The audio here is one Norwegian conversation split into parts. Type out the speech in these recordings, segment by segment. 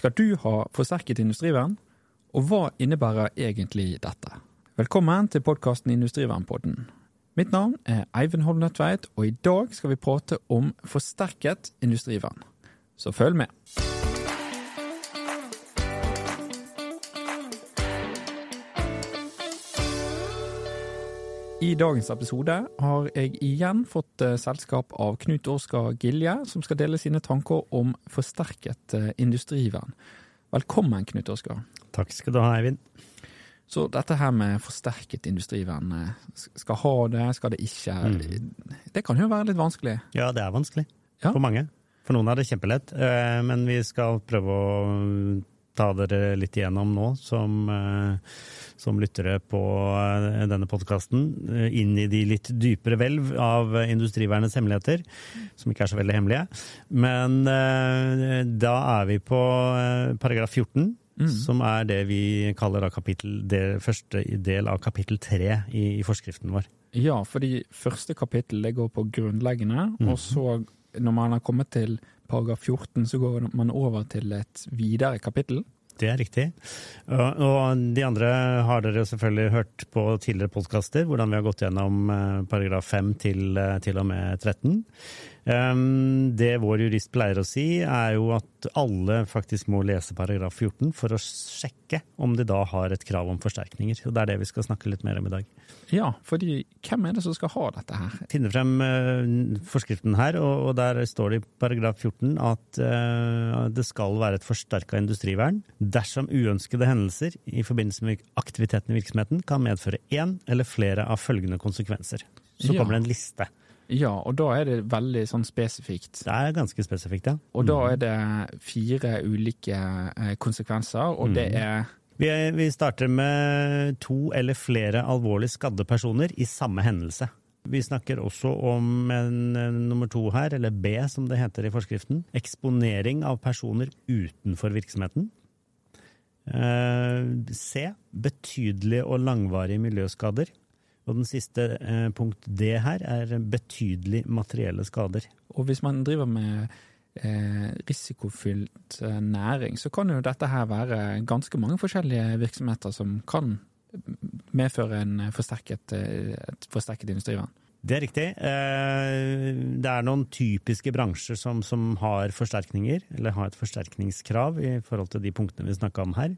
Skal du ha forsterket industrivern? Og hva innebærer egentlig dette? Velkommen til podkasten Industrivernpodden. Mitt navn er Eivind Holm Nødtveit, og i dag skal vi prate om forsterket industrivern. Så følg med. I dagens episode har jeg igjen fått eh, selskap av Knut Oskar Gilje, som skal dele sine tanker om forsterket eh, industrivern. Velkommen, Knut Oskar. Takk skal du ha, Eivind. Så dette her med forsterket industrivern, eh, skal ha det, skal det ikke? Mm. Det kan jo være litt vanskelig? Ja, det er vanskelig Ja. for mange. For noen er det kjempelett, men vi skal prøve å ta dere litt igjennom nå, som, eh, som lyttere på eh, denne podkasten, inn i de litt dypere hvelv av industrivernets hemmeligheter, som ikke er så veldig hemmelige. Men eh, da er vi på eh, paragraf 14. Som er det vi kaller da kapittel, det første del av kapittel 3 i, i forskriften vår. Ja, fordi første kapittel det går på grunnleggende, mm. og så når man har kommet til paragraf 14, så går man over til et videre kapittel. Det er riktig. Og, de andre har dere selvfølgelig hørt på tidligere podkaster, hvordan vi har gått gjennom eh, paragraf 5 til, eh, til og med 13. Um, det vår jurist pleier å si, er jo at alle faktisk må lese paragraf 14 for å sjekke om de da har et krav om forsterkninger. Og det er det vi skal snakke litt mer om i dag. Ja, fordi hvem er det som skal ha dette her? finne frem eh, forskriften her, og, der står det i paragraf 14 at eh, det skal være et forsterka industrivern dersom uønskede hendelser i forbindelse med aktiviteten i virksomheten kan medføre én eller flere av følgende konsekvenser. Så kommer det en liste. Ja, og da er det veldig sånn spesifikt. Det er ganske spesifikt, ja. Og da er det fire ulike eh, konsekvenser, og det er Vi, vi starter med to eller flere alvorlig skadde personer i samme hendelse. Vi snakker også om en, en nummer to her, eller B som det heter i forskriften. Eksponering av personer utenfor virksomheten. Eh, C. Betydelige og langvarige miljøskader. Og den siste eh, punkt D her er betydelig materielle skader. Og hvis man driver med eh, risikofylt eh, næring, så kan jo dette her være ganske mange forskjellige virksomheter som kan medføre en forsterket, eh, et forsterket industrivern. Det er riktig. Eh, Det er noen typiske bransjer som, som har forsterkninger, eller har et forsterkningskrav i forhold til de punktene vi snakka om her.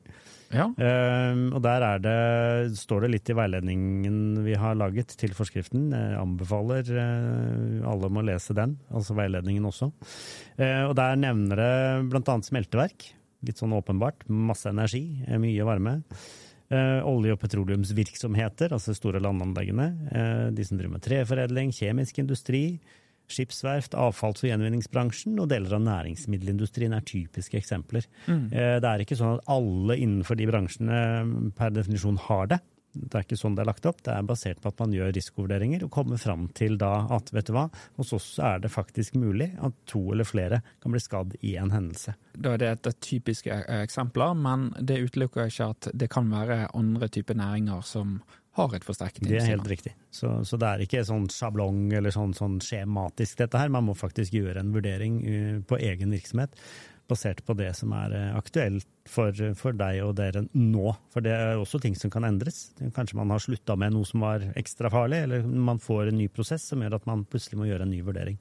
Ja, Eh, Og der er det, står det litt i veiledningen vi har laget til forskriften. Jeg anbefaler alle om å lese den, altså veiledningen også. Eh, Og der nevner det bl.a. smelteverk. Litt sånn åpenbart. Masse energi, eh, mye varme. Eh, olje- og petroleumsvirksomheter, altså store landanleggene. Eh, de som driver med treforedling, kjemisk industri. Skipsverft, avfalls- og gjenvinningsbransjen og deler av næringsmiddelindustrien er typiske eksempler. Eh, Det er ikke sånn at alle innenfor de bransjene per definisjon har det. Det er ikke sånn det er lagt opp. Det er basert på at man gjør risikovurderinger og kommer fram til da at vet du hva, hos oss er det faktisk mulig at to eller flere kan bli skadd i en hendelse. da er det et, et typiske eh, eksempler, men det utelukker ikke at det kan være andre typer næringer som har et forsterket Det er helt riktig. Så, så det er ikke sånn sjablong eller sånn, sånn skjematisk dette her. Man må faktisk gjøre en vurdering uh, på egen virksomhet basert på det som er uh, aktuelt for, for deg og dere nå. For det er også ting som kan endres. Kanskje man har slutta med noe som var ekstra farlig, eller man får en ny prosess som gjør at man plutselig må gjøre en ny vurdering.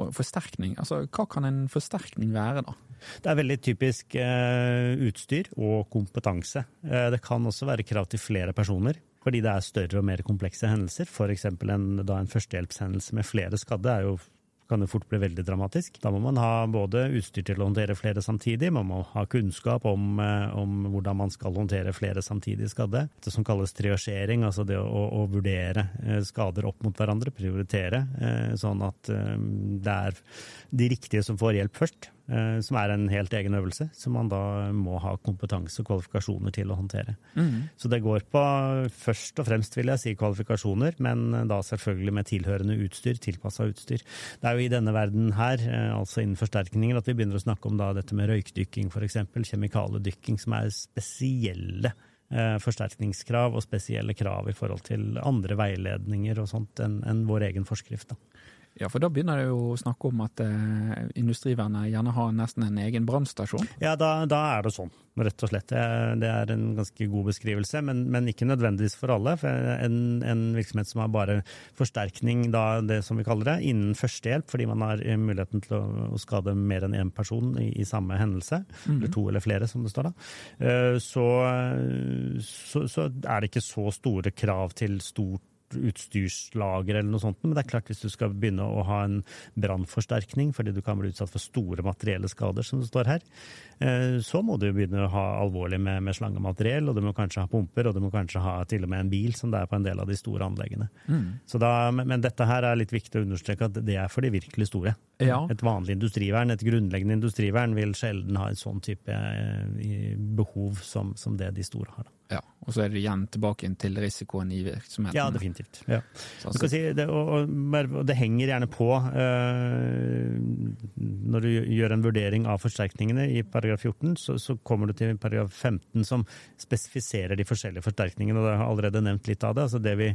Og forsterkning, altså hva kan en forsterkning være da? Det er veldig typisk eh, utstyr og kompetanse. Eh, det kan også være krav til flere personer, fordi det er større og mer komplekse hendelser. F.eks. en, da en førstehjelpshendelse med flere skadde er jo kan det fort bli veldig dramatisk. Da må man ha både utstyr til å håndtere flere samtidig, man må ha kunnskap om, eh, om hvordan man skal håndtere flere samtidig skadde. Det som kalles triasjering, altså det å, å vurdere eh, skader opp mot hverandre, prioritere, eh, sånn at det er de riktige som får hjelp først. Eh, Som er en helt egen øvelse, som man da må ha kompetanse og kvalifikasjoner til å håndtere. Så det går på først og fremst, vil jeg si, kvalifikasjoner, men da selvfølgelig med tilhørende utstyr, tilpassa utstyr. Det er jo i denne verden her, eh, altså innen forsterkninger, at vi begynner å snakke om da dette med røykdykking f.eks., kjemikaledykking, som er spesielle eh, forsterkningskrav og spesielle krav i forhold til andre veiledninger og sånt enn enn vår egen forskrift. Da. Ja, for da begynner det jo å snakke om at eh, Industrivernet gjerne har nesten en egen brannstasjon. Ja, da, da, er det sånn, rett og slett. Det er, en ganske god beskrivelse, men, men, ikke nødvendigvis for alle. For en, en, virksomhet som har bare forsterkning, da, det som vi kaller det, innen førstehjelp, fordi man har muligheten til å, å skade mer enn én person i, i samme hendelse, mm. eller to eller flere, som det står da, eh, så, så, så er det ikke så store krav til stort utstyrslager eller noe sånt, men det er klart hvis du skal begynne å ha en brannforsterkning fordi du kan bli utsatt for store materielle skader, som det står her, eh, så må du begynne å ha alvorlig med, med slangemateriell, og du må kanskje ha pumper, og du må kanskje ha til og med en bil, som det er på en del av de store anleggene. Mm. Da, men dette her er litt viktig å understreke at det er for de virkelig store. Ja. Et vanlig industrivern, et grunnleggende industrivern, vil sjelden ha en sånn type eh, behov som, som det de store har. Ja, Og så er det igjen tilbake til risikoen i virksomheten. Ja, definitivt. Ja. Altså, si, det, og, og, det henger gjerne på uh, når du gjør en vurdering av forsterkningene i paragraf 14, så, så, kommer du til paragraf 15 som spesifiserer de forskjellige forsterkningene. og Jeg har allerede nevnt litt av det. Altså Det vi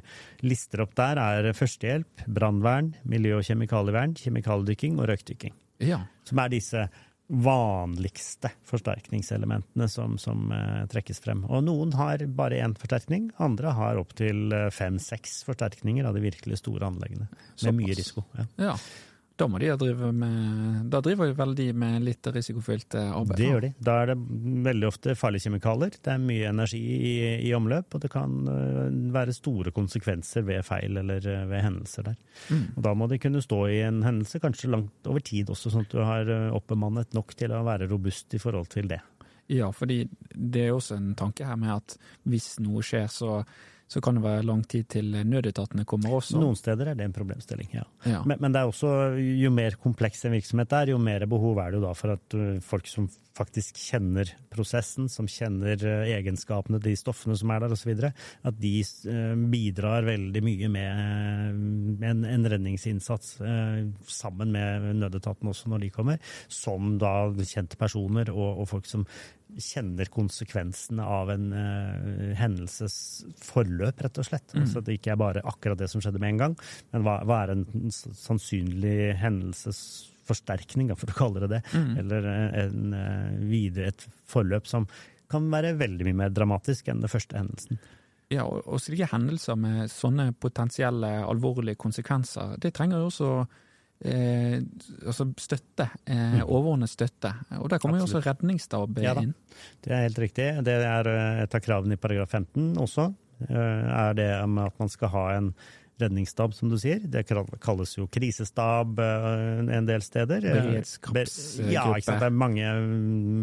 lister opp der, er førstehjelp, brannvern, miljø- og kjemikalievern, kjemikaliedykking og røykdykking. Ja. Som er disse vanligste forsterkningselementene som, som uh, trekkes frem. Og noen har bare én forsterkning, andre har opptil uh, fem-seks forsterkninger av de virkelig store anleggene. Med Såpass. mye risiko. Ja. ja. Da må de drive med Da driver vel de med litt risikofylt eh, arbeid? Det gjør de. Da er det veldig ofte farlige kjemikalier. Det er mye energi i, i omløp, og det kan uh, være store konsekvenser ved feil eller uh, ved hendelser der. Mm. Og da må de kunne stå i en hendelse kanskje langt over tid også, sånn at du har oppbemannet nok til å være robust i forhold til det. Ja, fordi det er også en tanke her med at hvis noe skjer, så så kan det være lang tid til nødetatene kommer også. Noen steder er det en problemstilling, ja. ja. Men, men, det er også, jo mer kompleks en virksomhet er, jo mer behov er det jo da for at uh, folk som faktisk kjenner prosessen, som kjenner uh, egenskapene de stoffene som er der osv., at de uh, bidrar veldig mye med en, en redningsinnsats sammen med nødetatene også når de kommer, som da kjente personer og, og folk som kjenner konsekvensene av en uh, hendelsesforløp, rett og slett. Mm. Altså at det ikke er bare akkurat det som skjedde med en gang, men hva, hva er en sannsynlig hendelsesforsterkning, for å kalle det det, mm. eller eh, en, uh, videre et forløp som kan være veldig mye mer dramatisk enn den første hendelsen. Ja, og slike hendelser med sånne potensielle alvorlige konsekvenser, det trenger jo også eh, altså støtte, eh, mm. overordnet støtte. Og der kommer jo også redningsstab ja, inn. Det er helt riktig. Det er eh, et av kravene i paragraf 15 også. Eh, er det med at man skal ha en redningsstab, som du sier. Det kalles jo krisestab eh, en del steder. Beredskapsgruppe. Ja, ikke sant? det er mange,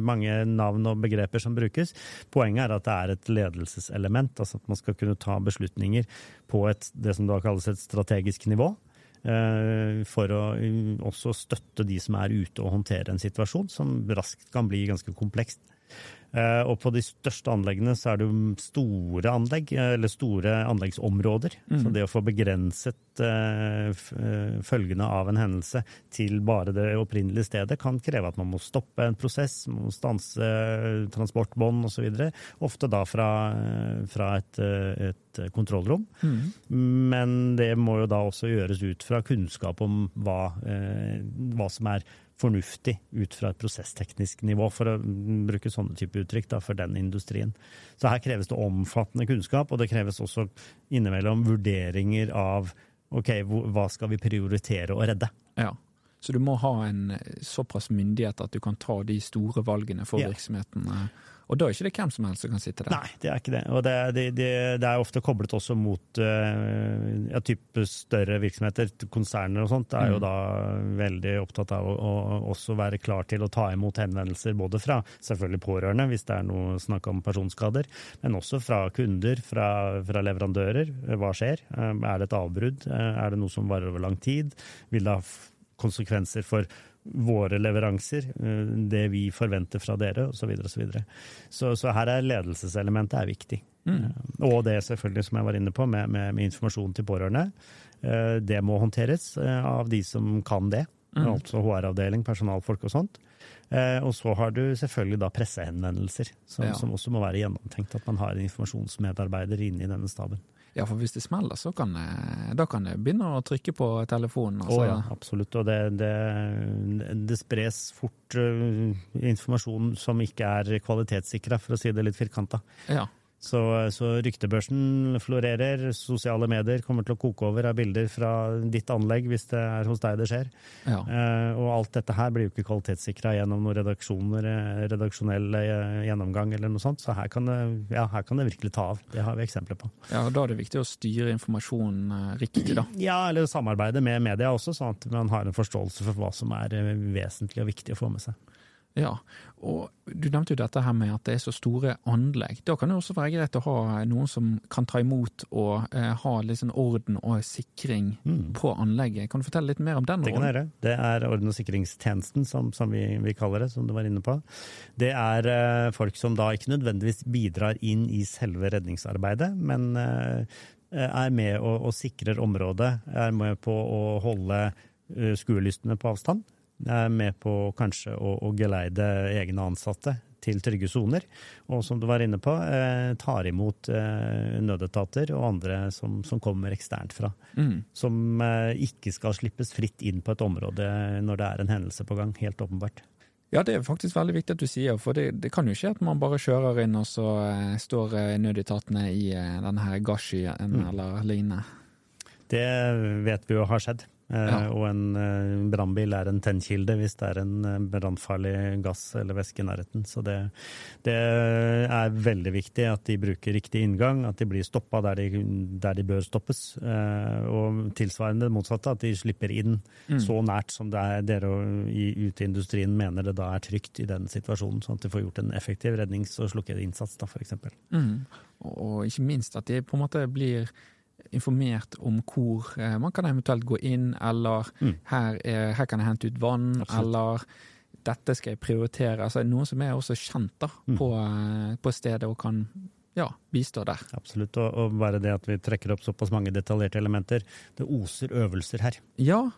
mange, navn og begreper som brukes. Poenget er at det er et ledelseselement, altså at man skal kunne ta beslutninger på et, det som da kalles et strategisk nivå. Eh, for å mm, også støtte de som er ute og håndtere en situasjon som raskt kan bli ganske komplekst. Eh, og på de største anleggene så er det jo store anlegg, eller store anleggsområder. Mm. Så det å få begrenset uh, følgene av en hendelse til bare det opprinnelige stedet kan kreve at man må stoppe en prosess, man må stanse transportbånd osv. Ofte da fra, fra et, et kontrollrom. Mm. Men det må jo da også gjøres ut fra kunnskap om hva, hva som er fornuftig ut fra et prosessteknisk nivå, for å bruke sånne type uttrykk da, for den industrien. Så her kreves det omfattende kunnskap, og det kreves også innimellom vurderinger av ok, hva skal vi prioritere å redde. Ja, Så du må ha en såpass myndighet at du kan ta de store valgene for ja. virksomheten? Og da er ikke det hvem som helst som kan sitte der? Nei, det er ikke det. Og det, det, det, det er ofte koblet også mot uh, ja, type større virksomheter. Konserner og sånt er jo mm. da veldig opptatt av å, å, også være klar til å ta imot henvendelser både fra selvfølgelig pårørende, hvis det er noe snakk om personskader, men også fra kunder, fra, fra leverandører. Hva skjer? Uh, er det et avbrudd? Uh, er det noe som varer over lang tid? Vil det ha konsekvenser for våre leveranser, eh, det vi forventer fra dere, osv. Så, videre, og så, videre. så Så her er ledelseselementet er viktig. Mm. Eh, og det selvfølgelig, som jeg var inne på, med, med, med informasjon til pårørende. Eh, det må håndteres av de som kan det. Mm. Altså HR-avdeling, personalfolk og sånt. Og så har du selvfølgelig da pressehenvendelser, som, ja. som, også må være gjennomtenkt. At man har en informasjonsmedarbeider inne i denne staben. Ja, for hvis det smeller, så kan det, da kan jeg begynne å trykke på telefonen. Altså. Oh, ja, absolutt. Og det, det, det spres fort uh, informasjon som ikke er kvalitetssikra, for å si det litt firkanta. ja. Så, så ryktebørsen florerer, sosiale medier kommer til å koke over av bilder fra ditt anlegg hvis det er hos deg det skjer. ja. Eh, og alt dette her blir jo ikke kvalitetssikra gjennom noen eh, redaksjonell eh, gjennomgang eller noe sånt, så her kan, det, ja, her kan det virkelig ta av. Det har vi eksempler på. ja, og Da er det viktig å styre informasjonen eh, riktig, da. Ja, eller samarbeide med media også, sånn at man har en forståelse for hva som er eh, vesentlig og viktig å få med seg. Ja, og du nevnte jo dette her med at det er så store anlegg. Da kan det også være greit å ha noen som kan ta imot og eh, ha litt sånn orden og sikring på anlegget. Kan du fortelle litt mer om den Mm. Det kan jeg gjøre. Det er orden- og sikringstjenesten, som, som vi, vi kaller det, som du var inne på. Det er eh, folk som da ikke nødvendigvis bidrar inn i selve redningsarbeidet, men eh, er med og, og sikrer området, er med på å holde uh, skuelystne på avstand, er med på kanskje å, å geleide egne ansatte til trygge soner, og som du var inne på, eh, tar imot eh, nødetater og andre som, som kommer eksternt fra Mm. som eh, ikke skal slippes fritt inn på et område når det er en hendelse på gang. Helt åpenbart. Ja, det er faktisk veldig viktig at du sier, for det, det kan jo skje at man bare kjører inn, og så eh, står eh, nødetatene i eh, denne her gasskyen Mm. eller lignende. Det vet vi jo har skjedd. Eh, Ja. Og en eh, brannbil er en tennkilde hvis det er en eh, brannfarlig gass eller væske i nærheten. Så det, det er veldig viktig at de bruker riktig inngang, at de blir stoppa der, de- der de bør stoppes. Og tilsvarende det motsatte, at de slipper inn så nært som det er dere i, uteindustrien industrien mener det da er trygt i den situasjonen, sånn at de får gjort en effektiv rednings- og slukkeinnsats, da, f.eks. Mm. Og ikke minst at de på en måte blir informert om hvor eh, man kan eventuelt gå inn, eller Mm. her, er, her kan jeg hente ut vann, Absolutt. eller dette skal jeg prioritere. Altså noen som er også kjent da, Mm. på, eh, på stedet og kan ja, bistå der. Absolutt. Og, og bare det at vi trekker opp såpass mange detaljerte elementer. Det oser øvelser her. Ja,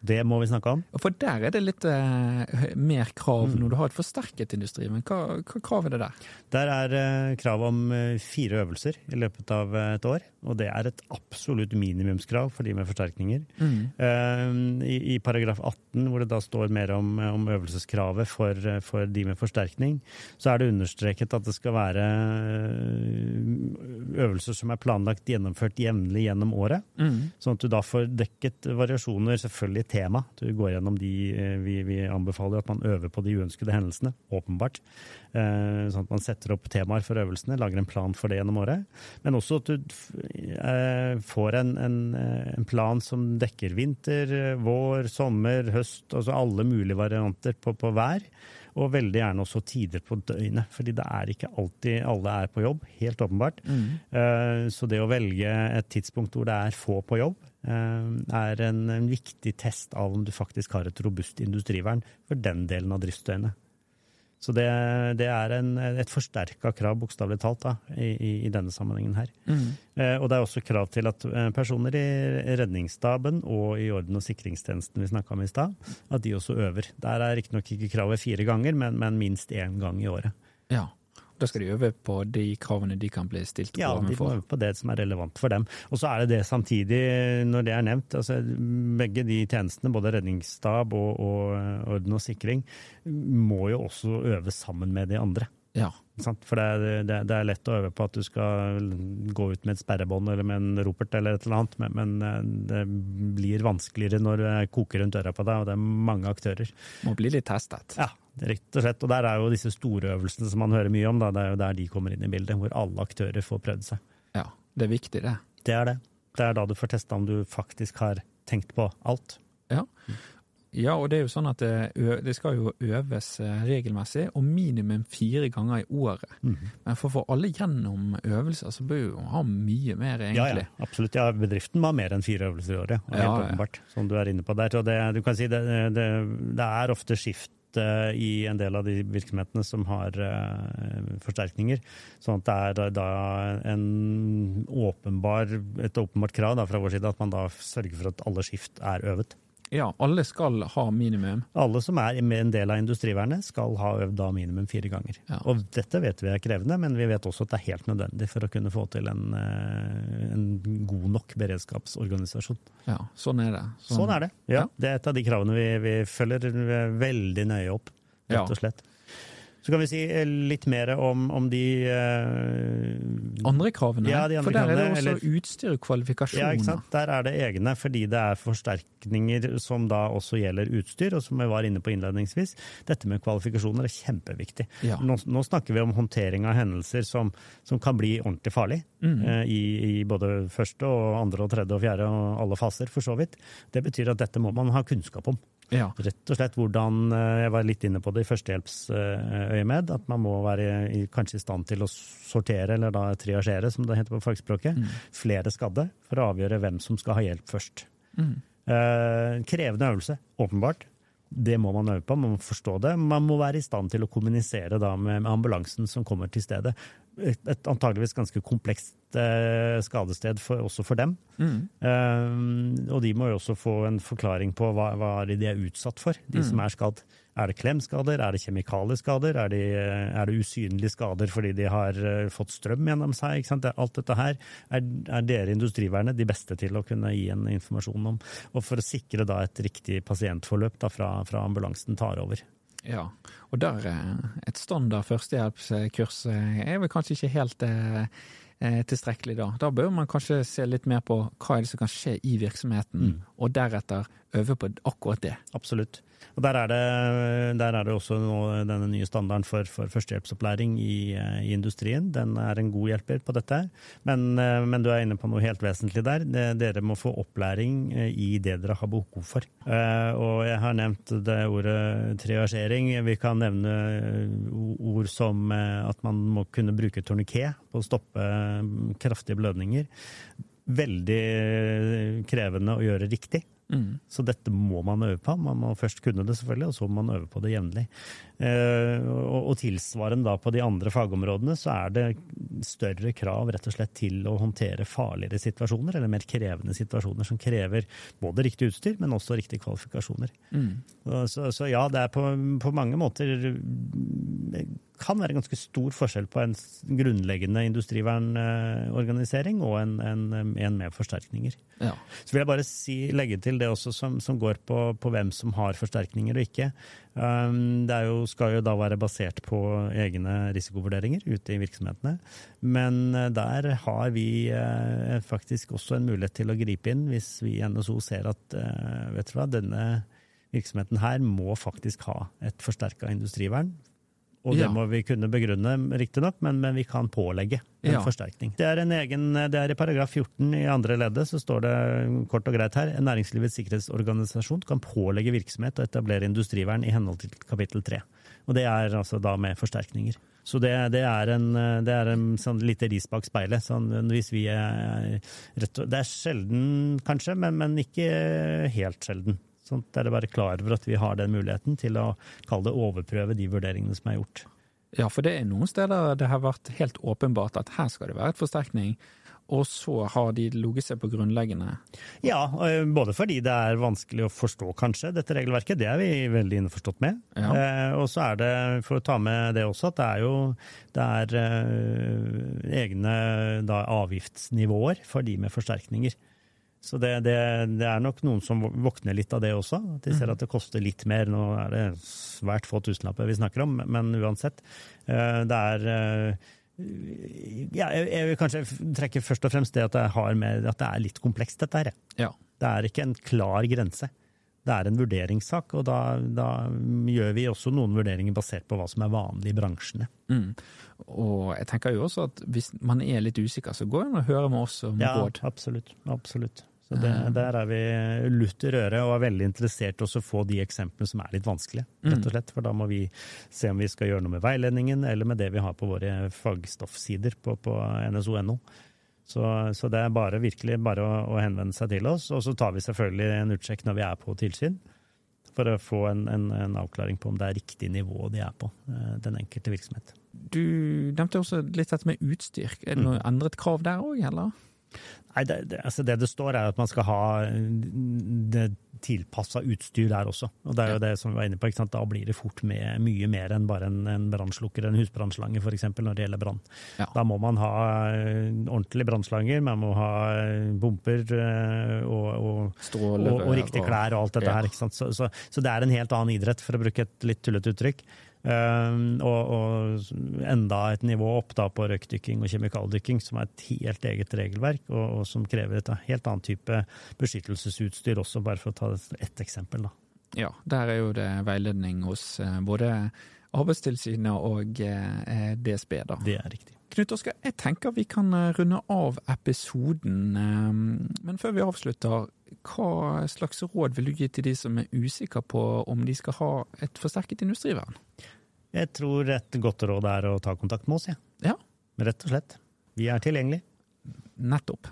Det må vi snakke om. for der er det litt eh, mer krav Mm. når du har et forsterket industri. Men hva, hva krav er det der? Der er eh, krav om eh, fire øvelser i løpet av eh, et år. Og det er et absolutt minimumskrav for de med forsterkninger. Eh, I, I paragraf 18, hvor det da står mer om, om øvelseskravet for, for de med forsterkning, så er det understreket at det skal være øvelser som er planlagt gjennomført jevnlig gjennom året. Mm. Sånn at du da får dekket variasjoner, selvfølgelig tema. Du går gjennom de eh, vi, vi anbefaler at man øver på de uønskede hendelsene, åpenbart. Eh, Sånn at man setter opp temaer for øvelsene, lager en plan for det gjennom året. Men også at du eh, får en, en, en plan som dekker vinter, vår, sommer, høst, altså alle mulige varianter på, på vær. Og veldig gjerne også tider på døgnet, fordi det er ikke alltid alle er på jobb, helt åpenbart. Mm. Så det å velge et tidspunkt hvor det er få på jobb, er en, en viktig test av om du faktisk har et robust industrivern for den delen av driftsdøgnet. Så det, det er en, et forsterka krav, bokstavelig talt, da, i, i, denne sammenhengen her. Eh, og det er også krav til at eh, personer i redningsstaben og i orden- og sikringstjenesten vi snakka om i stad, at de også øver. Der er riktignok ikke kravet fire ganger, men, men minst én gang i året. Ja. Da skal de øve på de kravene de kan bli stilt Ja, de må øve på det som er relevant for dem. Og så er det det samtidig, når det er nevnt, altså begge de tjenestene, både redningsstab og, og orden og sikring, må jo også øve sammen med de andre. Ja. Sant? For det er, det, er lett å øve på at du skal gå ut med et sperrebånd eller med en ropert eller et eller annet, men, men eh, det blir vanskeligere når det koker rundt øra på deg, og det er mange aktører. Må bli litt testet. Ja, rett og slett. Og der er jo disse store øvelsene som man hører mye om, da. det er jo der de kommer inn i bildet, hvor alle aktører får prøvd seg. Ja, det er viktig, det. Det er det. Det er da du får testa om du faktisk har tenkt på alt. Ja. Ja, og det er jo sånn at det, det skal jo øves eh, regelmessig, og minimum fire ganger i året. Mhm. Men for å få alle gjennom øvelser, så bør jo ha mye mer, egentlig. ja, absolutt. Ja, bedriften må ha mer enn fire øvelser i året. Helt Ja, ja. åpenbart, som du er inne på der. Og det, du kan si det, det, er ofte skift eh, i en del av de virksomhetene som har eh, forsterkninger. Sånn at det er da, da en åpenbar, et åpenbart krav fra vår side at man da sørger for at alle skift er øvet. Ja, alle skal ha minimum. Alle som er en del av industrivernet, skal ha øvd da minimum fire ganger. Ja. Og dette vet vi er krevende, men vi vet også at det er helt nødvendig for å kunne få til en, eh, en god nok beredskapsorganisasjon. Ja, sånn er det. Sånn er det. Ja, Ja. Det er et av de kravene vi, vi følger veldig nøye opp, rett og slett. Så kan vi si eh, litt mer om, om de uh, Andre kravene, Ja, de andre for der er det også eller- utstyr og kvalifikasjoner. Ja, ikke sant? Der er det egne, fordi det er forsterkninger som da også gjelder utstyr, og som jeg var inne på innledningsvis. Dette med kvalifikasjoner er kjempeviktig. Ja. Nå, nå snakker vi om håndtering av hendelser som, som kan bli ordentlig farlig. Mm. uh, I, I både første og andre og tredje og fjerde og alle faser, for så vidt. Det betyr at dette må man ha kunnskap om. Ja. Rett og slett hvordan eh, Jeg var litt inne på det i førstehjelpsøyemed. At man må være i, kanskje i stand til å sortere, eller da triasjere, som det heter på fagspråket, Mm. flere skadde for å avgjøre hvem som skal ha hjelp først. Mm. Eh, krevende øvelse, åpenbart. Det må man øve på, man må forstå det. Man må være i stand til å kommunisere da med, ambulansen som kommer til stedet. Et, et antageligvis ganske komplekst eh, skadested for, også for dem. Mm. Um, og de må jo også få en forklaring på hva, hva de er utsatt for, de Mm. som er skadd. Er det klemskader, er det kjemikalieskader, er, de, er det usynlige skader fordi de har eh, fått strøm gjennom seg? Alt dette her er, er dere industrivernet de beste til å kunne gi en informasjon om. Og for å sikre da et riktig pasientforløp da fra, fra ambulansen tar over. Ja, og der eh, et standard førstehjelpskurs eh, er vel kanskje ikke helt eh, eh, tilstrekkelig da. Da bør man kanskje se litt mer på hva er det som kan skje i virksomheten, Mm. og deretter øve på akkurat det. Absolutt. Og der er det, der er det også denne nye standarden for, for førstehjelpsopplæring i, eh, i industrien. Den er en god hjelper på dette. Men, eh, men du er inne på noe helt vesentlig der. Dere må få opplæring eh, i det dere har behov for. Og jeg har nevnt det ordet triasjering. Vi kan nevne ord som at man må kunne bruke torniké på å stoppe kraftige blødninger. Veldig krevende å gjøre riktig. Mm. Så dette må man øve på. Man må først kunne det, selvfølgelig, og så må man øve på det jevnlig. Eh, og, tilsvarende da på de andre fagområdene så er det større krav rett og slett til å håndtere farligere situasjoner, eller mer krevende situasjoner, som krever både riktig utstyr, men også riktige kvalifikasjoner. Mm. Så, så ja, det er på, på mange måter kan være ganske stor forskjell på en grunnleggende industrivernorganisering og en, en, en med forsterkninger. Ja. Så vil jeg bare si, legge til det også som, som går på, på hvem som har forsterkninger og ikke. Um, det jo, skal jo da være basert på egne risikovurderinger ute i virksomhetene. Men eh, der har vi eh, faktisk også en mulighet til å gripe inn hvis vi i NSO ser at eh, vet du hva, denne virksomheten her må faktisk ha et forsterka industrivern. Og det Ja. må vi kunne begrunne, riktignok, men, men vi kan pålegge en Ja. forsterkning. Det er, en egen, det er i paragraf 14 i andre leddet, så står det kort og greit her en næringslivets sikkerhetsorganisasjon kan pålegge virksomhet å etablere industrivern i henhold til kapittel 3. Og det er altså da med forsterkninger. Så det, det er en, det er en sånn lite ris bak speilet. Sånn, hvis vi er rett Det er sjelden, kanskje, men, men ikke helt sjelden. Sånn der dere bare klar over at vi har den muligheten til å kalle det overprøve de vurderingene som er gjort. ja, for det er noen steder det har vært helt åpenbart at her skal det være et forsterkning, og så har de ligget seg på grunnleggende. Ja, både fordi det er vanskelig å forstå, kanskje, dette regelverket. Det er vi veldig innforstått med. Ja. Eh, og så er det, for å ta med det også, at det er jo det er eh, egne da, avgiftsnivåer for de med forsterkninger. Så det, det, det er nok noen som våkner litt av det også. At de ser at det koster litt mer. Nå er det svært få tusenlapper vi snakker om, men uansett. eh, det er eh, ja, jeg, vil kanskje trekke først og fremst det at, med, at det er litt komplekst, dette her. Ja. Det er ikke en klar grense. Det er en vurderingssak, og da, da gjør vi også noen vurderinger basert på hva som er vanlig i bransjene. Mm. Og jeg tenker jo også at hvis man er litt usikker, så går man og å høre med oss om Ja, råd. absolutt. absolutt. Så det, der er vi lutt i røret og er veldig interessert i å få de eksemplene som er litt vanskelige. rett og slett. For da må vi se om vi skal gjøre noe med veiledningen, eller med det vi har på våre fagstoffsider på, på nso.no. Så, så det er bare, virkelig bare å, å henvende seg til oss. Og så tar vi selvfølgelig en utsjekk når vi er på tilsyn. For å få en, en, en avklaring på om det er riktig nivå de er på, eh, den enkelte virksomhet. Du nevnte også litt dette med utstyr. Er det noe endret krav der òg, eller? Nei, det, det, altså det, det står er at man skal ha det tilpassa utstyr der også. Og det er jo det som vi var inne på, Da blir det fort med mye mer enn bare en, en brannslukker, en husbrannslange f.eks. når det gjelder brann. Ja. Da må man ha eh, ordentlige brannslanger, man må ha bumper eh, og, og, og, og riktige klær og alt dette ja. her. Så, så, så, det er en helt annen idrett, for å bruke et litt tullete uttrykk. Um, og, og, enda et nivå opp da på røykdykking og kjemikaldykking, som er et helt eget regelverk, og, og som krever et helt annet type beskyttelsesutstyr også, bare for å ta ett eksempel. da. Ja, der er jo det veiledning hos eh, både Arbeidstilsynet og eh, DSB, da. Det er riktig. Knut Oskar, jeg tenker vi kan runde av episoden. Men før vi avslutter, hva slags råd vil du gi til de som er usikre på om de skal ha et forsterket industrivern? Jeg tror et godt råd er å ta kontakt med oss, ja. ja. Rett og slett. Vi er tilgjengelige. Nettopp.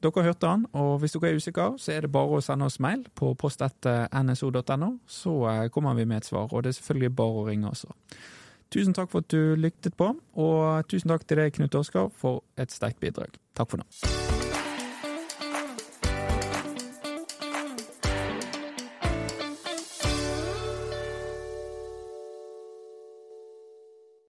Dere hørte han, og hvis dere er usikre, så er det bare å sende oss mail på post1nso.no, så eh, kommer vi med et svar. Og det er selvfølgelig bare å ringe også. Tusen takk for at du lyktet på, og tusen takk til deg, Knut Oskar, for et sterkt bidrag. Takk for nå.